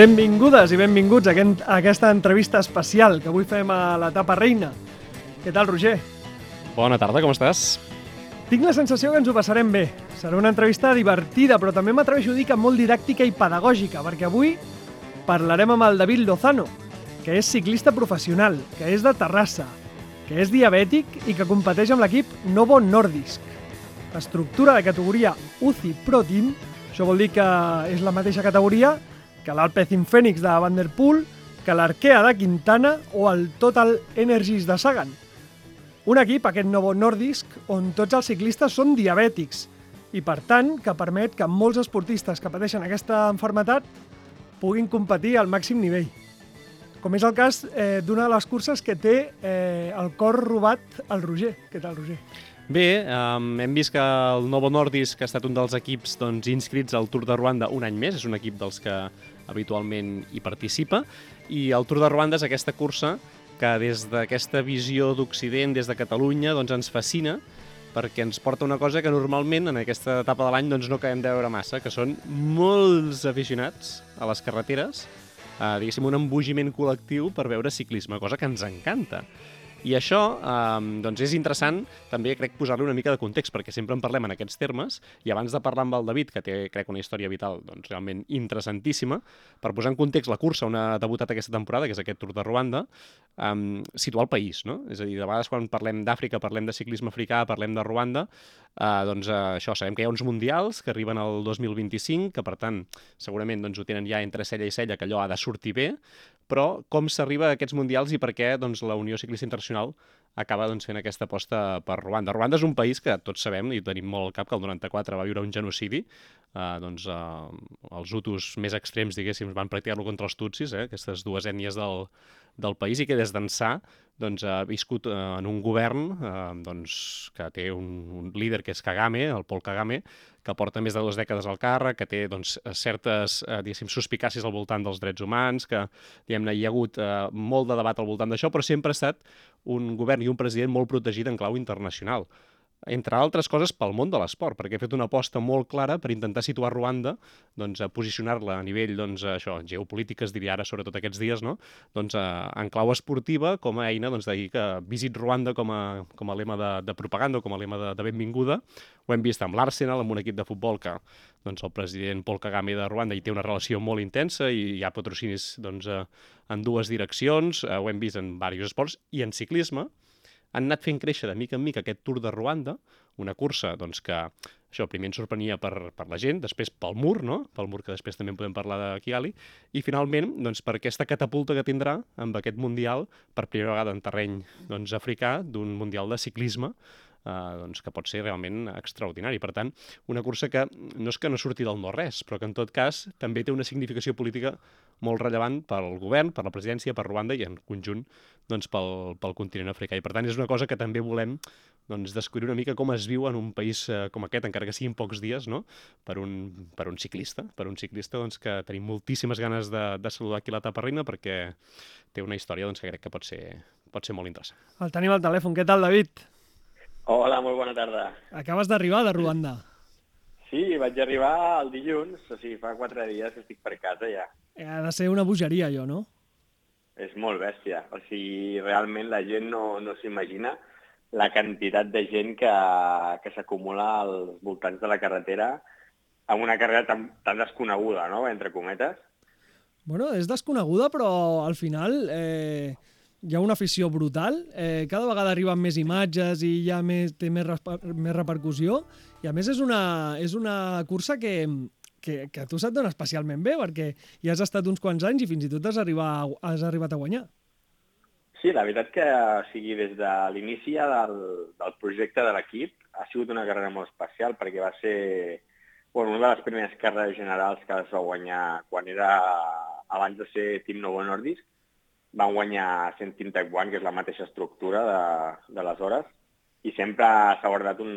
Benvingudes i benvinguts a aquesta entrevista especial que avui fem a l'etapa reina. Què tal, Roger? Bona tarda, com estàs? Tinc la sensació que ens ho passarem bé. Serà una entrevista divertida, però també m'atreveixo a dir que molt didàctica i pedagògica, perquè avui parlarem amb el David Lozano, que és ciclista professional, que és de Terrassa, que és diabètic i que competeix amb l'equip Novo Nordisk. Estructura de categoria UCI Pro Team, això vol dir que és la mateixa categoria que l'Alpecin Phoenix de Vanderpool, que l'Arkea de Quintana o el Total Energies de Sagan. Un equip, aquest Novo Nordisk, on tots els ciclistes són diabètics i, per tant, que permet que molts esportistes que pateixen aquesta enfermetat puguin competir al màxim nivell. Com és el cas eh, d'una de les curses que té eh, el cor robat al Roger. Què tal, Roger? Bé, um, hem vist que el Novo Nordisk ha estat un dels equips doncs, inscrits al Tour de Ruanda un any més, és un equip dels que habitualment hi participa, i el Tour de Ruanda és aquesta cursa que des d'aquesta visió d'Occident, des de Catalunya, doncs ens fascina, perquè ens porta una cosa que normalment en aquesta etapa de l'any doncs, no acabem de veure massa, que són molts aficionats a les carreteres, eh, diguéssim, un embogiment col·lectiu per veure ciclisme, cosa que ens encanta. I això eh, doncs és interessant també, crec, posar-li una mica de context, perquè sempre en parlem en aquests termes, i abans de parlar amb el David, que té, crec, una història vital doncs, realment interessantíssima, per posar en context la cursa on ha debutat aquesta temporada, que és aquest Tour de Ruanda, eh, situar el país, no? És a dir, de vegades quan parlem d'Àfrica, parlem de ciclisme africà, parlem de Ruanda, eh, doncs eh, això, sabem que hi ha uns mundials que arriben al 2025, que per tant, segurament doncs, ho tenen ja entre cella i cella, que allò ha de sortir bé, però com s'arriba a aquests mundials i per què doncs, la Unió Ciclista Internacional acaba doncs, fent aquesta aposta per Ruanda. Ruanda és un país que tots sabem i tenim molt al cap que el 94 va viure un genocidi. Eh, doncs, eh, els hutus més extrems, diguéssim, van practicar-lo contra els tutsis, eh, aquestes dues ètnies del, del país, i que des d'ençà doncs, ha viscut eh, en un govern eh, doncs, que té un, un líder que és Kagame, el Paul Kagame, que porta més de dues dècades al càrrec, que té doncs, certes eh, suspicàcies al voltant dels drets humans, que hi ha hagut eh, molt de debat al voltant d'això, però sempre ha estat un govern i un president molt protegit en clau internacional entre altres coses pel món de l'esport, perquè he fet una aposta molt clara per intentar situar Ruanda, doncs, a posicionar-la a nivell doncs, això, geopolític, es diria ara, sobretot aquests dies, no? doncs, a, en clau esportiva, com a eina doncs, dir que visit Ruanda com a, com a lema de, de propaganda, com a lema de, de benvinguda. Ho hem vist amb l'Arsenal, amb un equip de futbol que doncs, el president Paul Kagame de Ruanda hi té una relació molt intensa i hi ha patrocinis doncs, en dues direccions, ho hem vist en diversos esports, i en ciclisme, han anat fent créixer de mica en mica aquest Tour de Ruanda, una cursa doncs, que això primer ens sorprenia per, per la gent, després pel mur, no? pel mur que després també en podem parlar de Kigali, i finalment doncs, per aquesta catapulta que tindrà amb aquest Mundial, per primera vegada en terreny doncs, africà, d'un Mundial de ciclisme, eh, doncs, que pot ser realment extraordinari. Per tant, una cursa que no és que no surti del no-res, però que en tot cas també té una significació política molt rellevant pel govern, per la presidència, per Ruanda i en conjunt doncs, pel, pel continent africà. I per tant és una cosa que també volem doncs, descobrir una mica com es viu en un país eh, com aquest, encara que siguin pocs dies, no? per, un, per un ciclista, per un ciclista doncs, que tenim moltíssimes ganes de, de saludar aquí la Taparrina perquè té una història doncs, que crec que pot ser, pot ser molt interessant. El tenim al telèfon. Què tal, David? Hola, molt bona tarda. Acabes d'arribar de Ruanda. Sí, vaig arribar el dilluns, o sigui, fa quatre dies que estic per casa ja. Ha de ser una bogeria, allò, no? És molt bèstia. O sigui, realment la gent no, no s'imagina la quantitat de gent que, que s'acumula als voltants de la carretera amb una carrera tan, tan desconeguda, no?, entre cometes. Bueno, és desconeguda, però al final... Eh hi ha una afició brutal, eh, cada vegada arriben més imatges i ja més, té més, més repercussió, i a més és una, és una cursa que, que, que a tu se't dona especialment bé, perquè hi has estat uns quants anys i fins i tot has, arribat, has arribat a guanyar. Sí, la veritat que o sigui, des de l'inici del, del projecte de l'equip ha sigut una carrera molt especial perquè va ser bueno, una de les primeres carreres generals que es va guanyar quan era abans de ser Team Novo Nordisk van guanyar Sentim Taekwondo, que és la mateixa estructura de, de les hores, i sempre s'ha guardat un,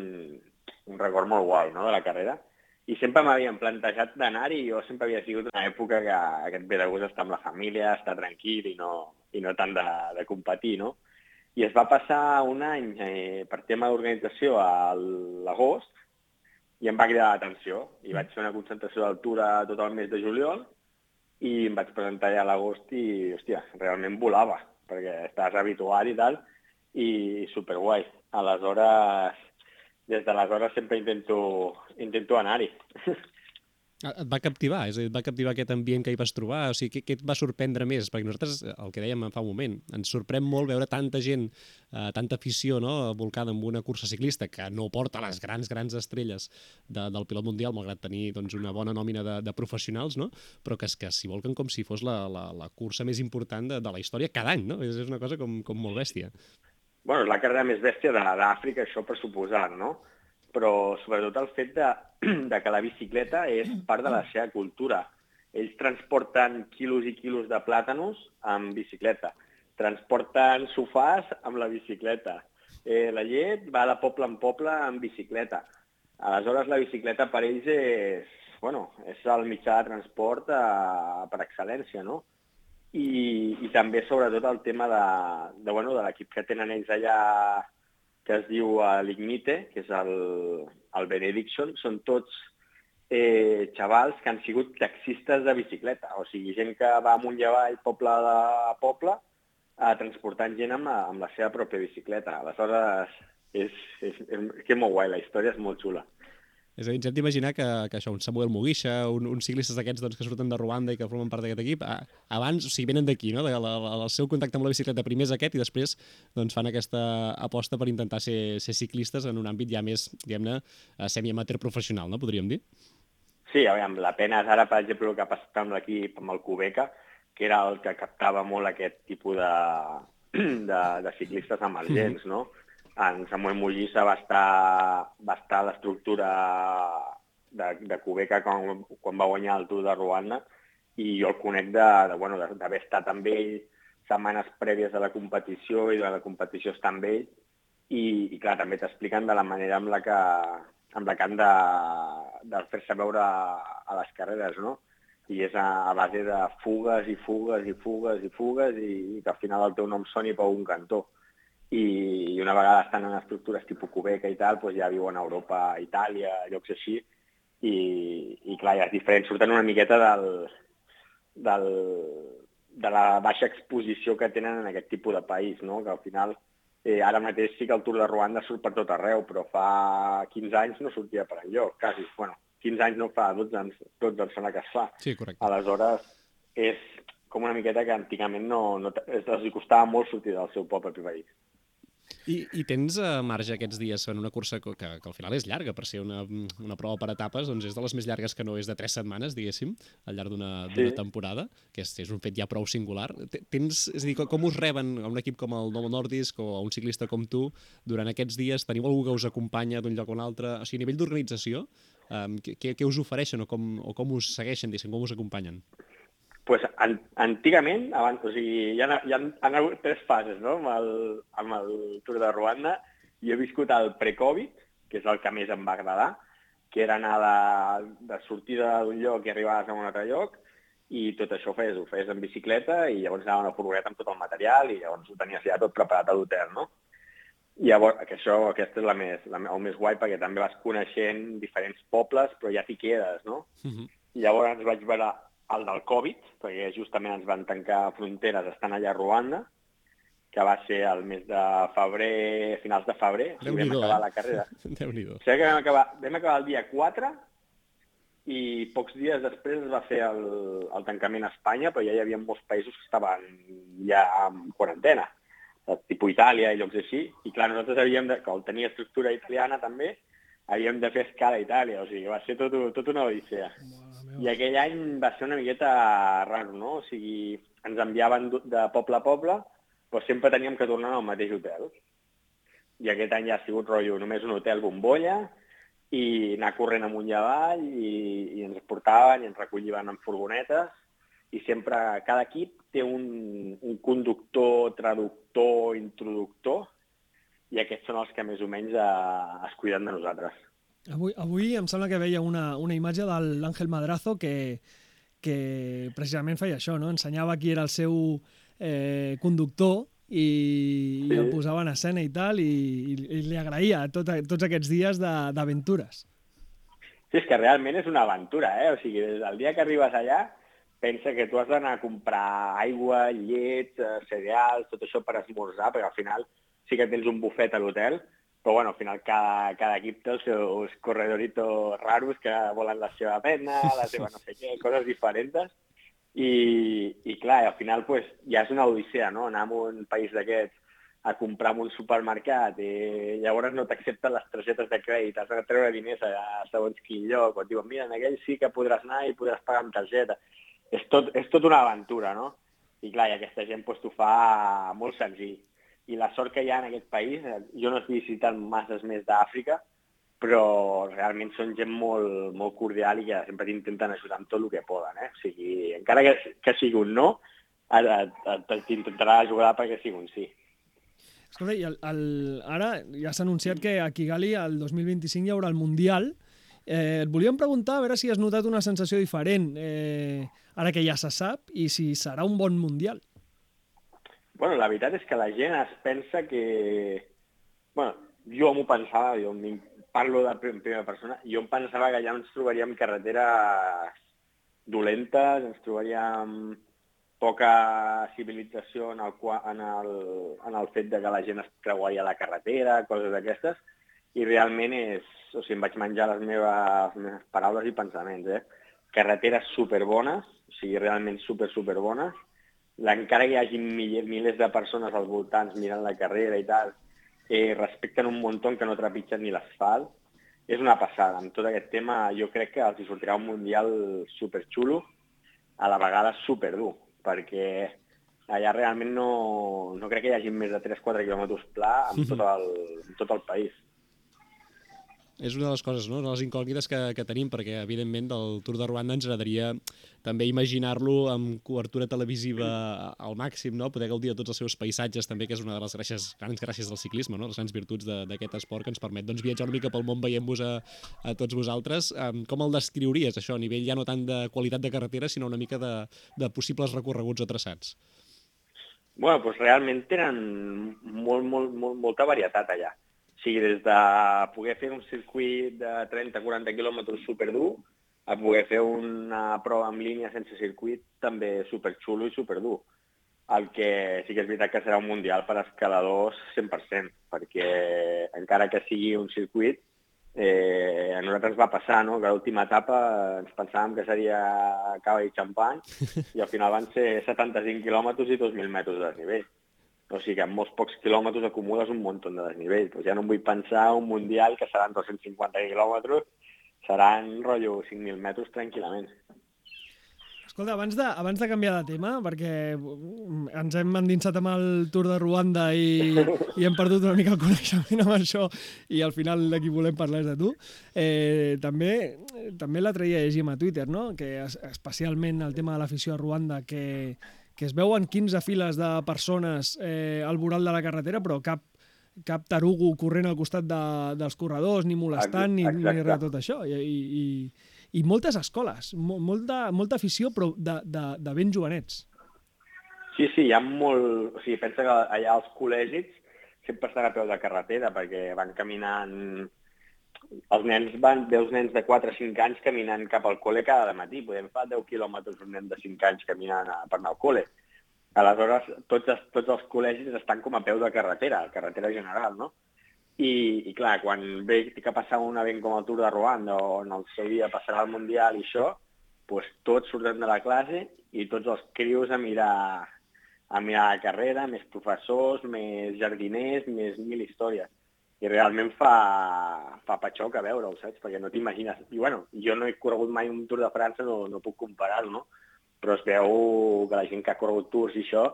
un record molt guai no, de la carrera. I sempre m'havien plantejat d'anar-hi jo sempre havia sigut una època que, que et ve de gust estar amb la família, estar tranquil i no, i no tant de, de competir, no? I es va passar un any eh, per tema d'organització a l'agost i em va cridar l'atenció i vaig fer una concentració d'altura tot el mes de juliol i em vaig presentar allà a l'agost i, hòstia, realment volava, perquè estàs habituat i tal, i superguai. Aleshores, des d'aleshores sempre intento, intento anar-hi. Et va captivar, és a dir, et va captivar aquest ambient que hi vas trobar, o sigui, què, què et va sorprendre més? Perquè nosaltres, el que dèiem fa un moment, ens sorprèn molt veure tanta gent, eh, tanta afició no? volcada en una cursa ciclista que no porta les grans, grans estrelles de, del pilot mundial, malgrat tenir doncs, una bona nòmina de, de professionals, no? però que, que s'hi volquen com si fos la, la, la cursa més important de, de la història cada any, no? És, és una cosa com, com molt bèstia. Bueno, és la carrera més bèstia d'Àfrica, això per suposar, no? Però sobretot el fet de, de que la bicicleta és part de la seva cultura. Ells transporten quilos i quilos de plàtanos amb bicicleta, transporten sofàs amb la bicicleta, eh, la llet va de poble en poble amb bicicleta. Aleshores, la bicicleta per ells és, bueno, és el mitjà de transport eh, per excel·lència, no? I, i també, sobretot, el tema de, de, bueno, de l'equip que tenen ells allà que es diu l'Ignite, que és el, el Benediction, són tots eh, xavals que han sigut taxistes de bicicleta, o sigui, gent que va amunt i avall, poble a poble, eh, transportant gent amb, amb la seva pròpia bicicleta. Aleshores, és, és, és, és que molt guai, la història és molt xula. És a dir, ens hem d'imaginar que, que això, un Samuel Mugisha, un, uns ciclistes d'aquests doncs, que surten de Ruanda i que formen part d'aquest equip, a, abans, o sigui, venen d'aquí, no? De, la, la, el seu contacte amb la bicicleta primer és aquest i després doncs, fan aquesta aposta per intentar ser, ser ciclistes en un àmbit ja més, diguem-ne, eh, semi-amateur professional, no? Podríem dir? Sí, aviam, la pena és ara, per exemple, el que ha passat amb l'equip, amb el Cubeca, que era el que captava molt aquest tipus de, de, de ciclistes emergents, mm. no? En Samuel Mullissa va estar, va estar a l'estructura de, de Cubeca quan, quan va guanyar el Tour de Ruanda. I jo el conec d'haver de, bueno, estat amb ell setmanes prèvies a la competició i de la competició està amb ell. I, i clar, també t'expliquen de la manera amb la que, amb la que han de, de fer-se veure a les carreres, no? I és a, a base de fugues i fugues i fugues i fugues i, i que al final el teu nom soni per un cantó. i, i una vegada estan en estructures tipus Cubeca i tal, doncs ja viuen a Europa, a Itàlia, llocs així, i, i clar, ja és diferent, surten una miqueta del, del, de la baixa exposició que tenen en aquest tipus de país, no? que al final eh, ara mateix sí que el Tour de Ruanda surt per tot arreu, però fa 15 anys no sortia per enlloc, quasi. Bueno, 15 anys no fa, 12 anys, 12 anys sembla que es fa. Sí, correcte. Aleshores, és com una miqueta que antigament no, no, els costava molt sortir del seu poble país. I, I tens uh, marge aquests dies en una cursa que, que, al final és llarga per ser una, una prova per etapes, doncs és de les més llargues que no és de tres setmanes, diguéssim, al llarg d'una sí. temporada, que és, és un fet ja prou singular. Tens, és a dir, com us reben a un equip com el Novo Nordisk o a un ciclista com tu durant aquests dies? Teniu algú que us acompanya d'un lloc a un altre? O sigui, a nivell d'organització, um, què, què us ofereixen o com, o com us segueixen, diguéssim, com us acompanyen? Pues, an antigament, abans, o sigui, hi ha, hi ha, han hagut tres fases no? amb, el, amb el Tour de Ruanda. i he viscut el pre-Covid, que és el que més em va agradar, que era anar de, de sortida d'un lloc i arribaves a un altre lloc, i tot això ho feies, ho feies en bicicleta i llavors anava una furgoneta amb tot el material i llavors ho tenies ja tot preparat a l'hotel, no? I llavors, que això, aquesta és la més, la, el més guai perquè també vas coneixent diferents pobles, però ja t'hi quedes, no? Uh -huh. I llavors vaig veure el del Covid, perquè justament ens van tancar fronteres estan allà a Ruanda, que va ser el mes de febrer, finals de febrer, o sigui, vam acabar eh? la carrera. Déu-n'hi-do. O sigui que vam acabar, vam acabar el dia 4 i pocs dies després es va fer el, el tancament a Espanya, però ja hi havia molts països que estaven ja en quarantena, tipus Itàlia i llocs així, i clar, nosaltres havíem de, que tenia estructura italiana també, havíem de fer escala a Itàlia, o sigui, va ser tot, tot una odissea. I aquell any va ser una miqueta raro, no? O sigui, ens enviaven de poble a poble, però sempre teníem que tornar al mateix hotel. I aquest any ja ha sigut rotllo només un hotel bombolla i anar corrent amunt i avall i, i ens portaven i ens recollien en furgonetes i sempre cada equip té un, un conductor, traductor, introductor i aquests són els que més o menys eh, es cuiden de nosaltres. Avui, avui em sembla que veia una, una imatge de l'Àngel Madrazo que, que precisament feia això, no? ensenyava qui era el seu eh, conductor i, sí. i el posava en escena i tal, i, i, i li agraïa tot, tots aquests dies d'aventures. Sí, és que realment és una aventura, eh? O sigui, des del dia que arribes allà, pensa que tu has d'anar a comprar aigua, llet, eh, cereals, tot això per esmorzar, perquè al final sí que tens un bufet a l'hotel, però bueno, al final cada, cada equip té els seus corredoritos raros que volen la seva pena, la seva no sé què, coses diferents. I, i clar, al final pues, ja és una odissea, no? Anar a un país d'aquests a comprar en un supermercat i llavors no t'accepten les targetes de crèdit, has de treure diners a, segons quin lloc, o et diuen, mira, en aquell sí que podràs anar i podràs pagar amb targeta. És tot, és tot una aventura, no? I clar, i aquesta gent pues, t'ho fa molt senzill. I la sort que hi ha en aquest país, eh, jo no he visitat masses més d'Àfrica, però realment són gent molt, molt cordial i que sempre t'intenten ajudar amb tot el que poden. Eh? O sigui, encara que, que sigui un no, t'intentarà ajudar perquè sigui un sí. Escolta, i el, el, ara ja s'ha anunciat que a Kigali el 2025 hi haurà el Mundial. Eh, et volíem preguntar a veure si has notat una sensació diferent eh, ara que ja se sap i si serà un bon Mundial. Bueno, la veritat és que la gent es pensa que... Bueno, jo m'ho pensava, jo parlo de primera persona, jo em pensava que ja ens trobaríem carreteres dolentes, ens trobaríem poca civilització en el, en el, en el fet de que la gent es creuaria la carretera, coses d'aquestes, i realment és... O sigui, em vaig menjar les meves, les meves paraules i pensaments, eh? Carreteres superbones, o sigui, realment super, superbones, encara que hi hagi milers de persones als voltants mirant la carrera i tal, eh, respecten un munt que no trepitgen ni l'asfalt, és una passada. Amb tot aquest tema jo crec que els hi sortirà un mundial superxulo, a la vegada superdur perquè allà realment no, no crec que hi hagi més de 3-4 quilòmetres pla en tot el, en tot el país. És una de les coses, no? de les incògnites que, que tenim, perquè, evidentment, del Tour de Ruanda ens agradaria també imaginar-lo amb cobertura televisiva al màxim, no? poder gaudir de tots els seus paisatges, també, que és una de les gràcies, grans gràcies del ciclisme, no? les grans virtuts d'aquest esport que ens permet doncs, viatjar una mica pel món veient-vos a, a tots vosaltres. Um, com el descriuries, això, a nivell ja no tant de qualitat de carretera, sinó una mica de, de possibles recorreguts o traçats? Bueno, doncs realment tenen molt, molt, molt, molta varietat allà sigui, des de poder fer un circuit de 30-40 quilòmetres superdur a poder fer una prova en línia sense circuit també superxulo i superdur. El que sí que és veritat que serà un mundial per escaladors 100%, perquè encara que sigui un circuit, eh, a nosaltres va passar no? que l'última etapa ens pensàvem que seria cava i xampany i al final van ser 75 quilòmetres i 2.000 metres de desnivell. O sigui que en molts pocs quilòmetres acumules un munt de desnivell. Pues ja no em vull pensar un mundial que seran 250 quilòmetres, seran rotllo 5.000 metres tranquil·lament. Escolta, abans de, abans de canviar de tema, perquè ens hem endinsat amb el Tour de Ruanda i, i hem perdut una mica el coneixement amb això i al final de qui volem parlar és de tu, eh, també, també l'altre dia llegim a Twitter, no? que especialment el tema de l'afició a Ruanda, que, que es veuen 15 files de persones eh, al voral de la carretera, però cap, cap tarugo corrent al costat de, dels corredors, ni molestant, ni, ni res de tot això. I, i, i moltes escoles, molta, molta afició, però de, de, de ben jovenets. Sí, sí, hi ha molt... O sigui, pensa que allà als col·legis sempre estan a peu de carretera perquè van caminant els nens van, veus nens de 4 o 5 anys caminant cap al col·le cada matí. Podem fa 10 quilòmetres un nen de 5 anys caminant a, per anar al col·le. Aleshores, tots, els, tots els col·legis estan com a peu de carretera, carretera general, no? I, i clar, quan ve que passar un event com el Tour de Ruanda o en el seu dia passarà el Mundial i això, doncs tots surten de la classe i tots els crios a mirar, a mirar la carrera, més professors, més jardiners, més mil històries i realment fa, fa patxoc a veure-ho, saps? Perquè no t'imagines. I bueno, jo no he corregut mai un Tour de França, no, no puc comparar-ho, no? Però es veu que la gent que ha corregut tours i això,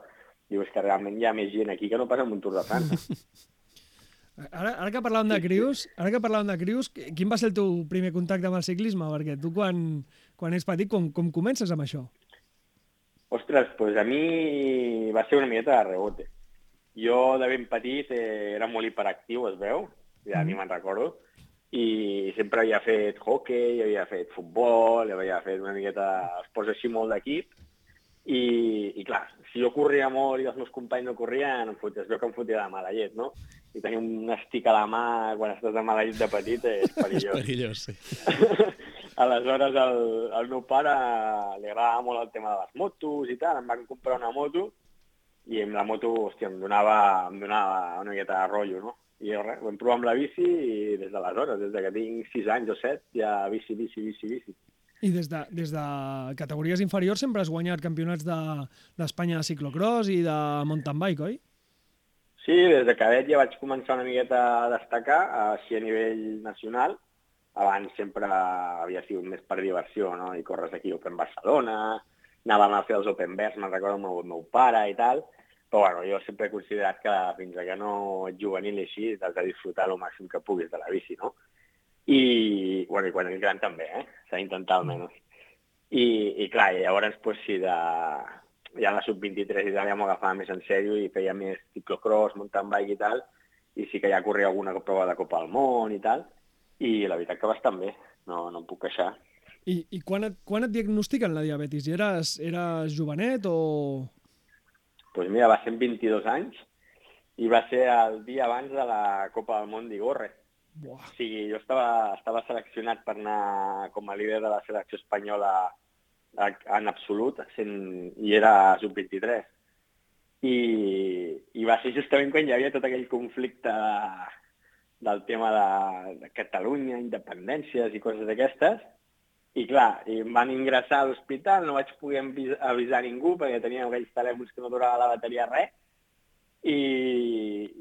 diu, és que realment hi ha més gent aquí que no passa en un Tour de França. Ara, ara que parlàvem de crius, ara que parlàvem de crius, quin va ser el teu primer contacte amb el ciclisme? Perquè tu quan, quan ets petit, com, com comences amb això? Ostres, doncs a mi va ser una miqueta de rebote jo de ben petit eh, era molt hiperactiu, es veu, ja ni mm. me'n recordo, i sempre havia fet hockey, havia fet futbol, havia fet una miqueta esports així molt d'equip, i, i clar, si jo corria molt i els meus companys no corrien, em fot, es veu que em fotia de mala llet, no? I tenir un estic a la mà quan estàs de mala llet de petit és perillós. és perillós, sí. Aleshores, el, el meu pare li agradava molt el tema de les motos i tal, em van comprar una moto i amb la moto, hòstia, em donava, em donava una miqueta de rotllo, no? I res, vam provar amb la bici i des d'aleshores, des de que tinc 6 anys o 7, ja bici, bici, bici, bici. I des de, des de categories inferiors sempre has guanyat campionats d'Espanya de, de ciclocross i de mountain bike, oi? Sí, des de cadet ja vaig començar una miqueta a destacar, així a nivell nacional, abans sempre havia sigut més per diversió, no? I corres aquí Open Barcelona, anàvem a fer els Open Verds, me'n recordo amb el meu pare i tal, però bueno, jo sempre he considerat que fins que no ets juvenil i així, has de disfrutar el màxim que puguis de la bici, no? I, bueno, i quan ets gran també, eh? S'ha d'intentar almenys. I, I clar, i llavors, pues, sí, de, ja la sub-23 i tal ja m'ho agafava més en sèrio i feia més ciclocross, mountain bike i tal, i sí que ja corria alguna prova de Copa del Món i tal, i la veritat que bastant bé, no, no em puc queixar. I, i quan, et, quan et diagnostiquen la diabetis? Eres, eres jovenet o...? Pues mira, va ser en 22 anys i va ser el dia abans de la Copa del Món d'Igorre. O sigui, jo estava, estava seleccionat per anar com a líder de la selecció espanyola en absolut, sent, i era sub-23. I, I va ser justament quan hi havia tot aquell conflicte del tema de, de Catalunya, independències i coses d'aquestes. I clar, i em van ingressar a l'hospital, no vaig poder avisar ningú perquè tenia aquells telèfons que no durava la bateria res. I,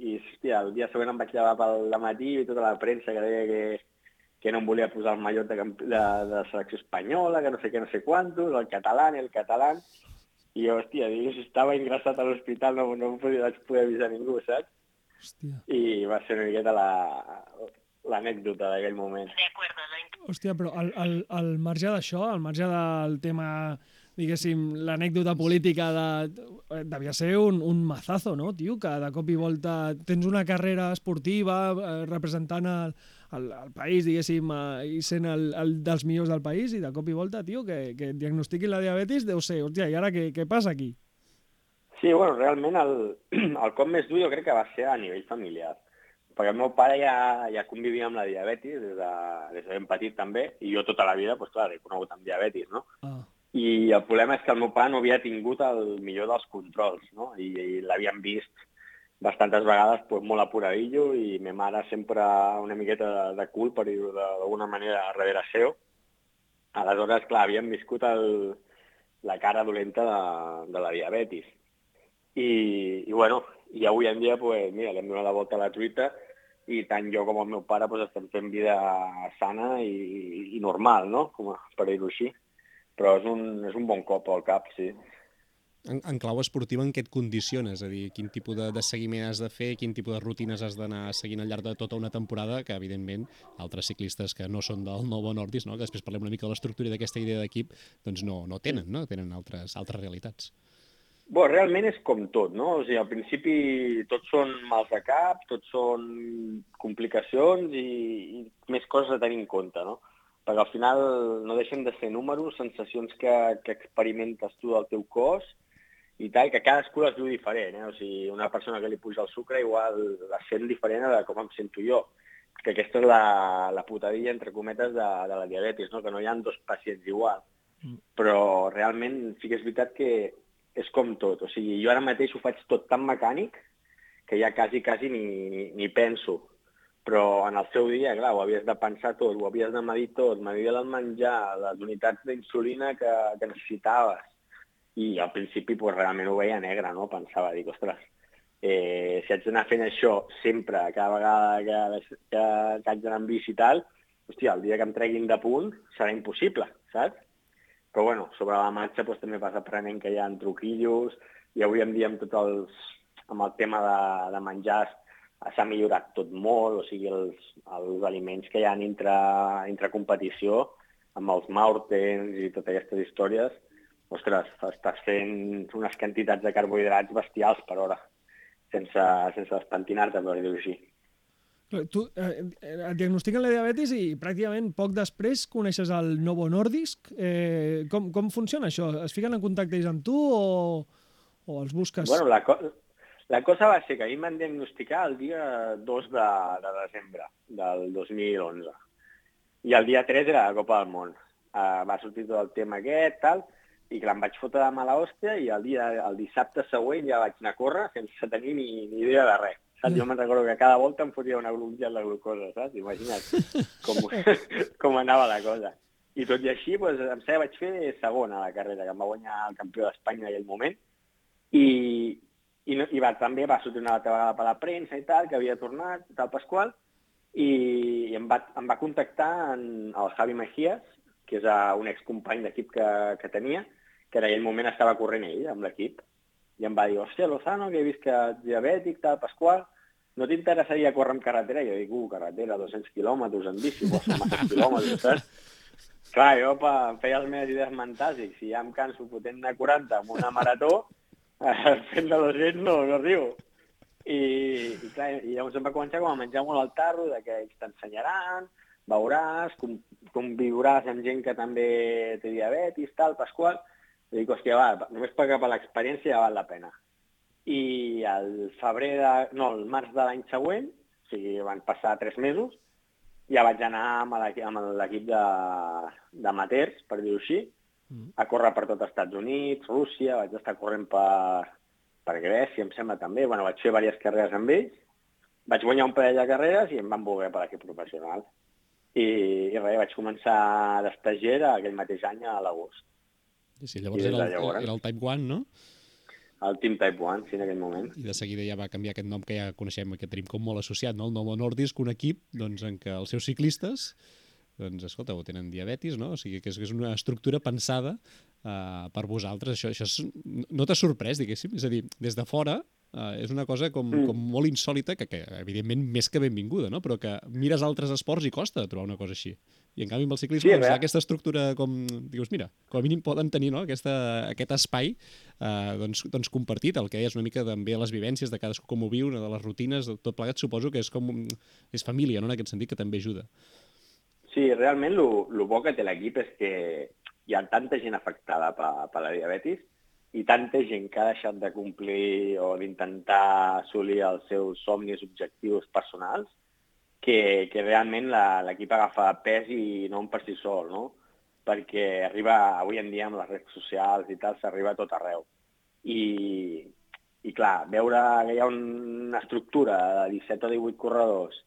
i hòstia, el dia següent em vaig llevar pel matí i tota la premsa que deia que, que no em volia posar el mallot de, de, de selecció espanyola, que no sé què, no sé quantos, el català, el català. I jo, hòstia, dius, estava ingressat a l'hospital, no, no em podia, vaig poder avisar ningú, saps? Hòstia. I va ser una miqueta l'anècdota la, d'aquell moment. Hòstia, però al, al, al marge d'això, al marge del tema diguéssim, l'anècdota política de, devia ser un, un mazazo, no, tio? Que de cop i volta tens una carrera esportiva eh, representant el, el, el país, diguéssim, eh, i sent el, el dels millors del país, i de cop i volta, tio, que, que diagnostiquin la diabetis, deu ser, hòstia, i ara què, què passa aquí? Sí, bueno, realment el, el cop més dur jo crec que va ser a nivell familiar. Perquè el meu pare ja, ja convivia amb la diabetis des de, des de ben petit també, i jo tota la vida, doncs clar, he conegut amb diabetis, no? Ah. I el problema és que el meu pare no havia tingut el millor dels controls, no? I, i l'havien vist bastantes vegades pues, molt apuradillo i ma mare sempre una miqueta de, de cul, per dir-ho d'alguna manera, darrere seu. Aleshores, clar, havíem viscut el, la cara dolenta de, de la diabetis. I, i bueno, i avui en dia, pues, mira, l'hem donat la volta a la truita i tant jo com el meu pare pues, estem fent vida sana i, i normal, no? Com a, per dir-ho així. Però és un, és un bon cop al cap, sí. En, en clau esportiva, en què et condiciona? És a dir, quin tipus de, de seguiment has de fer, quin tipus de rutines has d'anar seguint al llarg de tota una temporada, que evidentment altres ciclistes que no són del Novo Nordis, no? que després parlem una mica de l'estructura d'aquesta idea d'equip, doncs no, no tenen, no? tenen altres, altres realitats. Bo, realment és com tot, no? O sigui, al principi tots són mals de cap, tots són complicacions i, i més coses a tenir en compte, no? Perquè al final no deixen de ser números, sensacions que, que experimentes tu del teu cos i tal, que cadascú les viu diferent, eh? O sigui, una persona que li puja el sucre igual la sent diferent de com em sento jo. Que aquesta és la, la putadilla, entre cometes, de, de la diabetis, no? Que no hi ha dos pacients igual. Mm. Però realment sí que és veritat que és com tot. O sigui, jo ara mateix ho faig tot tan mecànic que ja quasi, quasi ni, ni, ni penso. Però en el seu dia, clar, ho havies de pensar tot, ho havies de medir tot, medir el menjar, les unitats d'insulina que, que necessitaves. I al principi pues, realment ho veia negre, no? Pensava, dic, ostres, eh, si haig d'anar fent això sempre, cada vegada que, que, que haig d'anar amb bici i tal, hòstia, el dia que em treguin de punt serà impossible, saps? Però bueno, sobre la marxa doncs, també vas aprenent que hi ha truquillos i avui en dia amb tots els, amb el tema de, de menjars s'ha millorat tot molt, o sigui, els, els aliments que hi ha entre, entre competició, amb els Maurtens i totes aquestes històries, ostres, estàs fent unes quantitats de carbohidrats bestials per hora, sense, sense despentinar-te, per dir-ho així. Tu eh, et diagnostiquen la diabetis i pràcticament poc després coneixes el Novo Nordisk. Eh, com, com funciona això? Es fiquen en contacte ells amb tu o, o els busques? Bueno, la, co la cosa va ser que a mi m'han diagnosticar el dia 2 de, de desembre del 2011 i el dia 3 era la Copa del Món. uh, va sortir tot el tema aquest, tal, i que em vaig fotre de mala hòstia i el, dia, el dissabte següent ja vaig anar a córrer sense tenir ni, ni idea de res. Saps? Jo me'n recordo que cada volta em fotia una glúcia de glucosa, saps? Imagina't com, com anava la cosa. I tot i així, doncs, em sembla vaig fer segona a la carrera, que em va guanyar el campió d'Espanya en aquell moment. I, i, no, i va, també va sortir una altra vegada per la premsa i tal, que havia tornat, tal Pasqual, i, i em, va, em va contactar en, el Javi Mejías, que és un excompany d'equip que, que tenia, que en aquell moment estava corrent ell amb l'equip, i em va dir, hòstia, Lozano, que he vist que ets diabètic, tal, Pasqual, no t'interessaria córrer en carretera? I jo dic, uh, carretera, 200 quilòmetres en bici, són massa quilòmetres, saps? Clar, jo pa, feia les meves idees mentals i si ja em canso fotent de 40 amb una marató, fent de 200 no, no riu. I, i, clar, i llavors em va començar com a menjar molt el tarro, de que ells t'ensenyaran, veuràs, com, conviuràs amb gent que també té diabetis, tal, Pasqual, dic, hòstia, va, només per per l'experiència ja val la pena. I el febrer de... no, el març de l'any següent, o sigui, van passar tres mesos, ja vaig anar amb l'equip d'amateurs, per dir-ho així, mm. a córrer per tot els Estats Units, Rússia, vaig estar corrent per, per Grècia, em sembla també, bueno, vaig fer diverses carreres amb ells, vaig guanyar un parell de carreres i em van voler per l'equip professional. I, I res, vaig començar d'estagier aquell mateix any a l'agost. Sí, llavors era el, llavors, era el Type 1, no? El Team Type 1, sí, en aquell moment. I de seguida ja va canviar aquest nom que ja coneixem, que tenim com molt associat, no? el Novo Nordisk, un equip doncs, en què els seus ciclistes doncs, escolta, ho tenen diabetis, no? O sigui, que és, que és una estructura pensada uh, per vosaltres. Això, això és, no t'ha sorprès, diguéssim? És a dir, des de fora, uh, és una cosa com, mm. com molt insòlita, que, que evidentment més que benvinguda, no? però que mires altres esports i costa trobar una cosa així. I en canvi amb el ciclisme sí, doncs, aquesta estructura com, dius, mira, com a mínim poden tenir no? aquesta, aquest espai eh, doncs, doncs compartit, el que és una mica també les vivències de cadascú com ho viu, de les rutines, de tot plegat, suposo que és com és família, no? en aquest sentit, que també ajuda. Sí, realment el bo que té l'equip és que hi ha tanta gent afectada per, per la diabetis i tanta gent que ha deixat de complir o d'intentar assolir els seus somnis, objectius personals, que, que realment l'equip agafa pes i no per si sol, no? Perquè arriba, avui en dia amb les redes socials i tal, s'arriba tot arreu. I, i clar, veure que hi ha una estructura de 17 o 18 corredors,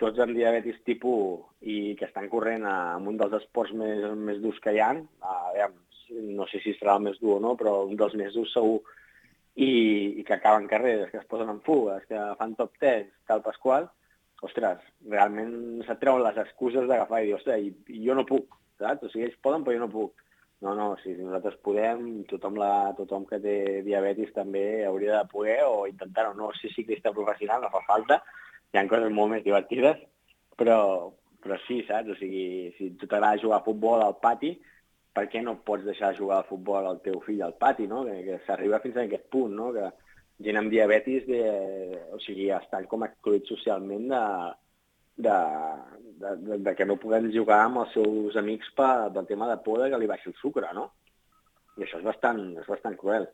tots amb diabetis tipus i que estan corrent en un dels esports més, més durs que hi ha, a, veure, no sé si serà el més dur o no, però un dels més durs segur, i, i que acaben carreres, que es posen en fugues, que fan top 10, tal Pasqual, ostres, realment se't treuen les excuses d'agafar i dir, ostres, i, jo no puc, saps? O sigui, ells poden, però jo no puc. No, no, si nosaltres podem, tothom, la, tothom que té diabetis també hauria de poder o intentar-ho. No ser ciclista professional no fa falta, hi ha coses molt més divertides, però, però sí, saps? O sigui, si tu t'agrada jugar a futbol al pati, per què no pots deixar de jugar al futbol al teu fill al pati, no? Que, que s'arriba fins a aquest punt, no? Que, gent amb diabetis, de, o sigui, estan com excluïts socialment de, de, de, de, de que no puguem jugar amb els seus amics per, pel tema de por que li baixi el sucre, no? I això és bastant, és bastant cruel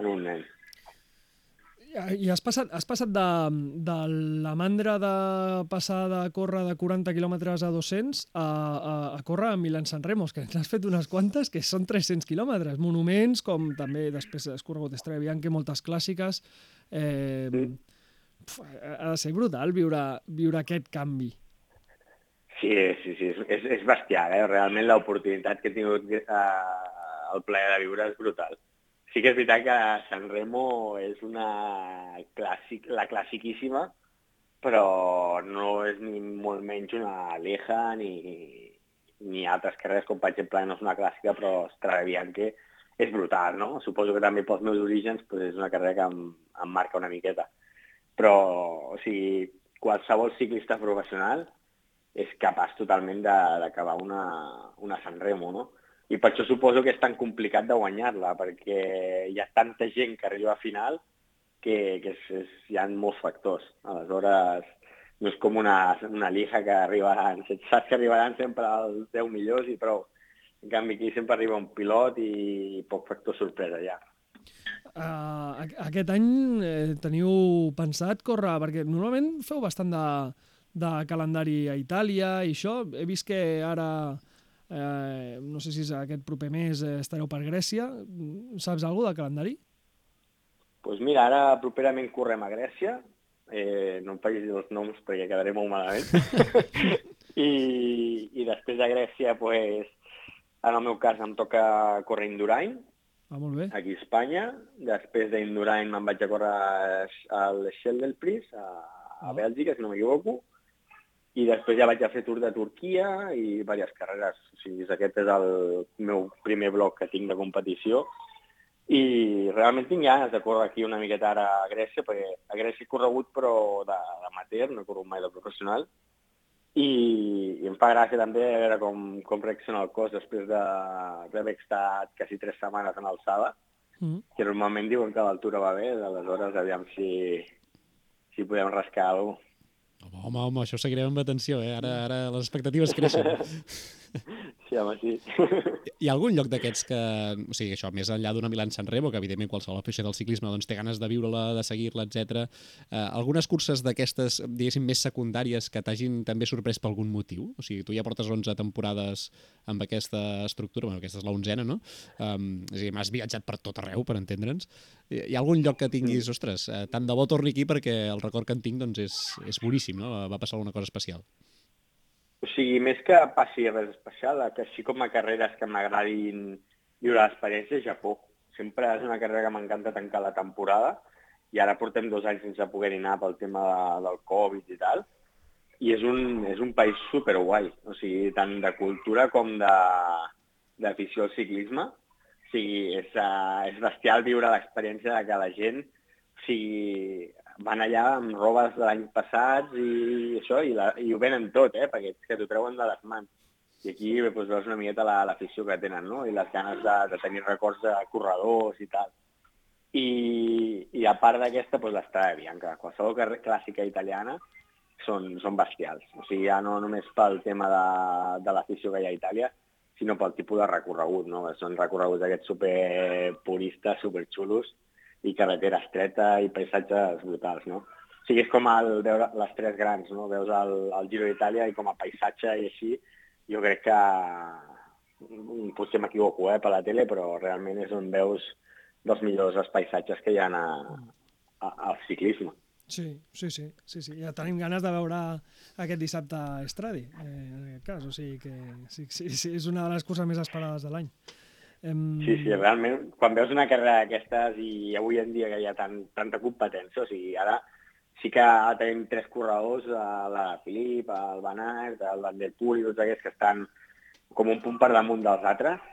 en un nen. I has passat, has passat de, de la mandra de passar de córrer de 40 quilòmetres a 200 a, a, a córrer a Milan San Remos, que n'has fet unes quantes, que són 300 quilòmetres. Monuments, com també després has corregut Estrella Bianca, moltes clàssiques. Eh, pf, ha de ser brutal viure, viure aquest canvi. Sí, sí, sí, és, és bestial, eh? realment l'oportunitat que he tingut eh, el plaer de viure és brutal sí que és veritat que San Remo és una clàssic, la classiquíssima, però no és ni molt menys una Leja ni, ni altres carreres, com per exemple no és una clàssica, però Strade Bianche és brutal, no? Suposo que també pels meus orígens pues, és una carrera que em, em marca una miqueta. Però, o sigui, qualsevol ciclista professional és capaç totalment d'acabar una, una San Remo, no? I per això suposo que és tan complicat de guanyar-la, perquè hi ha tanta gent que arriba a final que, que és, és, hi ha molts factors. Aleshores, no és com una, una liga que arribaran, saps que arribaran sempre als 10 millors i prou. En canvi, aquí sempre arriba un pilot i poc factor sorpresa ja. Uh, aquest any eh, teniu pensat córrer, perquè normalment feu bastant de, de calendari a Itàlia i això. He vist que ara Eh, no sé si és aquest proper mes eh, estareu per Grècia. Saps alguna del calendari? Doncs pues mira, ara properament correm a Grècia. Eh, no em facis dir els noms perquè quedaré molt malament. I, I després de Grècia, pues, en el meu cas, em toca córrer Indurain, Ah, molt bé. aquí a Espanya. Després d'Indurain me'n vaig a córrer al Scheldelpris, a, a Ah. Bèlgica, si no m'equivoco. I després ja vaig a fer Tour de Turquia i diverses carreres. O sigui, aquest és el meu primer bloc que tinc de competició. I realment tinc ganes de córrer aquí una miqueta ara a Grècia, perquè a Grècia he corregut però de- d'amateur, no he corregut mai de professional. I, i em fa gràcia també veure com, com reacciona el cos després de- d'haver estat quasi tres setmanes en alçada, Mm. que normalment diuen que l'altura va bé, aleshores aviam si, si podem rascar alguna cosa. Home, home, això ho seguirem amb atenció, eh? Ara, ara les expectatives creixen. Sí, home, sí. Hi ha algun lloc d'aquests que, o sigui, això, més enllà d'una Milan San Remo, que evidentment qualsevol afició del ciclisme doncs, té ganes de viure-la, de seguir-la, etc. Eh, algunes curses d'aquestes, diguéssim, més secundàries que t'hagin també sorprès per algun motiu? O sigui, tu ja portes 11 temporades amb aquesta estructura, bueno, aquesta és la onzena, no? Um, és a dir, m'has viatjat per tot arreu, per entendre'ns. Hi ha algun lloc que tinguis, ostres, eh, tant de bo torni aquí perquè el record que en tinc doncs, és, és boníssim, no? Va passar alguna cosa especial. Sigui, més que passi res especial, que així com a carreres que m'agradin viure l'experiència, Japó. Sempre és una carrera que m'encanta tancar la temporada i ara portem dos anys sense poder anar pel tema de, del Covid i tal. I és un, és un país superguai, o sigui, tant de cultura com d'afició al ciclisme. O sigui, és, uh, és bestial viure l'experiència de que la gent o sigui, van allà amb robes de l'any passat i això, i, la, i ho venen tot, eh? perquè és que t'ho treuen de les mans. I aquí doncs, veus una miqueta la- l'afició que tenen, no? I les ganes de, de tenir records de corredors i tal. I, i a part d'aquesta, doncs, l'estrada bianca. Qualsevol clàssica italiana són, són bestials. O sigui, ja no només pel tema de, de l'afició que hi ha a Itàlia, sinó pel tipus de recorregut, no? Són recorreguts aquests super puristes, super xulos, i carretera estreta i paisatges brutals, no? O sigui, és com el veure les tres grans, no? Veus el, el Giro d'Itàlia i com a paisatge i així, jo crec que mm, potser m'equivoco eh, per la tele, però realment és on veus dels millors els paisatges que hi ha a, a, al ciclisme. Sí, sí, sí, sí, sí. Ja tenim ganes de veure aquest dissabte Estradi, eh, en aquest cas. O sigui que sí, sí, sí, és una de les curses més esperades de l'any. Em... Sí, sí, realment, quan veus una carrera d'aquestes i avui en dia que hi ha tant, tanta competència, o sigui, ara sí que tenim tres corredors, el la Filip, el Aert, el Van der Poel i tots aquests que estan com un punt per damunt dels altres,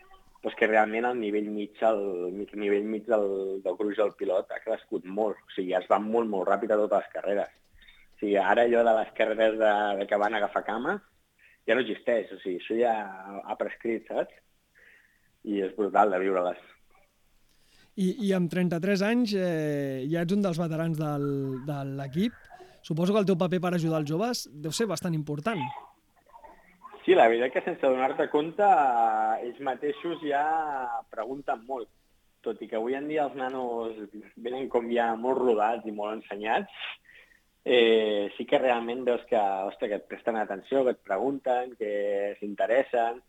doncs que realment el nivell mig, el, el nivell mig del, del gruix del pilot ha crescut molt. O sigui, es van molt, molt ràpid a totes les carreres. O sigui, ara allò de les carreres de, de que van agafar cames ja no existeix. O sigui, això ja ha prescrit, saps? I és brutal de viure-les. I, I amb 33 anys eh, ja ets un dels veterans del, de l'equip. Suposo que el teu paper per ajudar els joves deu ser bastant important. Sí, la veritat que sense donar-te compte, eh, ells mateixos ja pregunten molt. Tot i que avui en dia els nanos venen com ja molt rodats i molt ensenyats, eh, sí que realment veus que, ostres, que et presten atenció, que et pregunten, que s'interessen,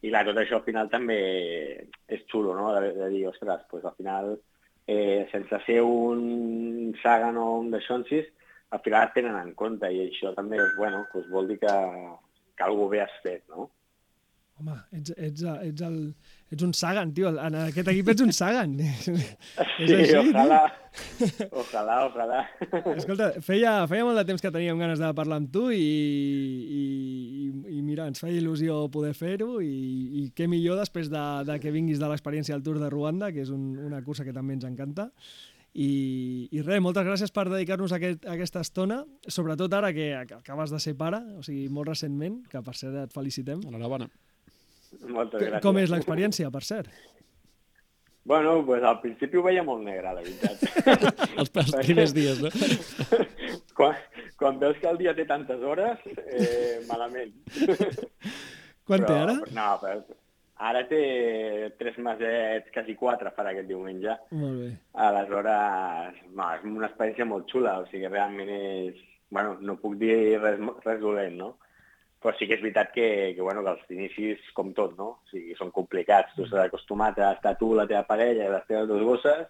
i clar, tot això al final també és xulo, no?, de, de dir, ostres, pues, al final, eh, sense ser un Sagan o un de Xonsis, al final et tenen en compte, i això també, bueno, pues, vol dir que, que algú bé has fet, no? Home, ets, ets, ets, el, ets un Sagan, tio. En aquest equip ets un Sagan. és Sí, així, ojalà, ojalà, ojalà. Escolta, feia, feia molt de temps que teníem ganes de parlar amb tu i, i mira, ens feia il·lusió poder fer-ho i, i què millor després de, de que vinguis de l'experiència al Tour de Ruanda, que és un, una cursa que també ens encanta. I, i res, moltes gràcies per dedicar-nos aquest, aquesta estona, sobretot ara que acabes de ser pare, o sigui, molt recentment, que per cert et felicitem. Enhorabona. Moltes gràcies. Com és l'experiència, per cert? Bueno, pues al principi ho veia molt negre, la veritat. els, els primers dies, no? quan, quan veus que el dia té tantes hores, eh, malament. Quan té ara? No, però ara té tres mesets, quasi quatre farà aquest diumenge. Molt bé. Aleshores, no, és una experiència molt xula, o sigui, realment és... Bueno, no puc dir res, res dolent, no? Però sí que és veritat que, que, bueno, que els inicis, com tot, no? O sigui, són complicats. Tu estàs acostumat a estar tu, la teva parella i les teves dues gosses,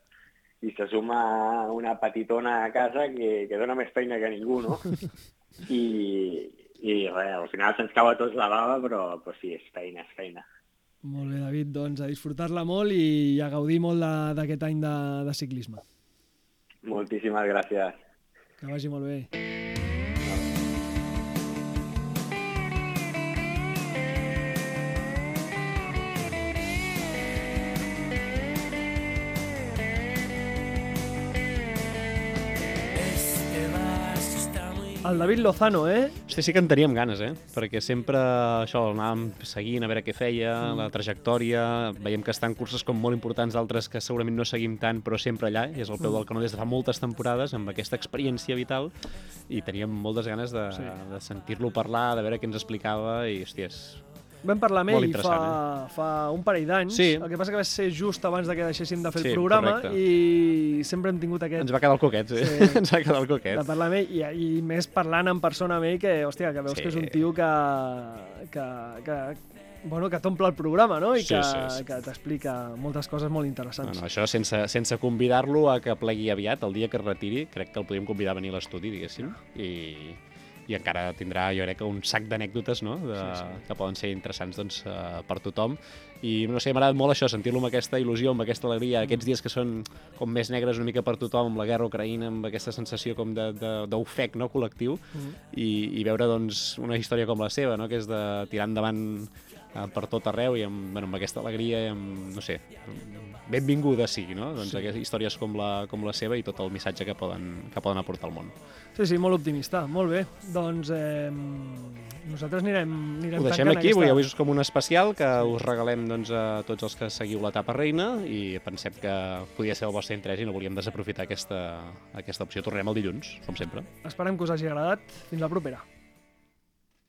i se suma una petitona a casa que, que dona més feina que ningú, no? I, i res, al final se'ns cau a tots la bava, però, però sí, és feina, és feina. Molt bé, David, doncs a disfrutar-la molt i a gaudir molt d'aquest any de, de ciclisme. Moltíssimes gràcies. Que vagi molt bé. El David Lozano, eh? Hosti, sí que en teníem ganes, eh? Perquè sempre això, anàvem seguint a veure què feia, la trajectòria, veiem que estan curses com molt importants, d'altres que segurament no seguim tant, però sempre allà, i és el peu del canó des de fa moltes temporades, amb aquesta experiència vital, i teníem moltes ganes de, Sí. de sentir-lo parlar, de veure què ens explicava, i, hòstia, és... Vam parlar amb ell fa, interessant, fa un parell d'anys. Sí. El que passa que va ser just abans de que deixéssim de fer Sí, el programa correcte. i sempre hem tingut aquest Ens va quedar el coquet, sí. Sí. ens va quedar el de coquet. parlar amb ell i, i més parlant en persona amb ell que, hòstia, que veus Sí. que és un tio que, que, que, bueno, que t'omple el programa, no? I Sí, que, sí, sí. que t'explica moltes coses molt interessants. no, això sense, sense convidar-lo a que plegui aviat, el dia que es retiri, crec que el podríem convidar a venir a l'estudi, diguéssim, i, i encara tindrà, jo crec un sac d'anècdotes, no?, de, Sí, sí. que poden ser interessants doncs, eh, per tothom. I no sé, m'ha agradat molt això, sentir-lo amb aquesta il·lusió, amb aquesta alegria, aquests dies que són com més negres una mica per tothom, amb la guerra ucraïna, amb aquesta sensació com d'ofec no, col·lectiu, Mm. i, i veure doncs, una història com la seva, no? que és de tirar endavant eh, per tot arreu i amb, bueno, amb aquesta alegria i amb, no sé, benvinguda sigui, no? Doncs Sí. aquestes històries com la, com la seva i tot el missatge que poden, que poden aportar al món. Sí, sí, molt optimista. Molt bé. Doncs eh, nosaltres anirem, anirem Ho deixem aquí, aquesta... avui, avui és com un especial que us regalem doncs, a tots els que seguiu l'etapa reina i pensem que podia ser el vostre interès i no volíem desaprofitar aquesta, aquesta opció. Tornarem el dilluns, com sempre. Esperem que us hagi agradat. Fins la propera.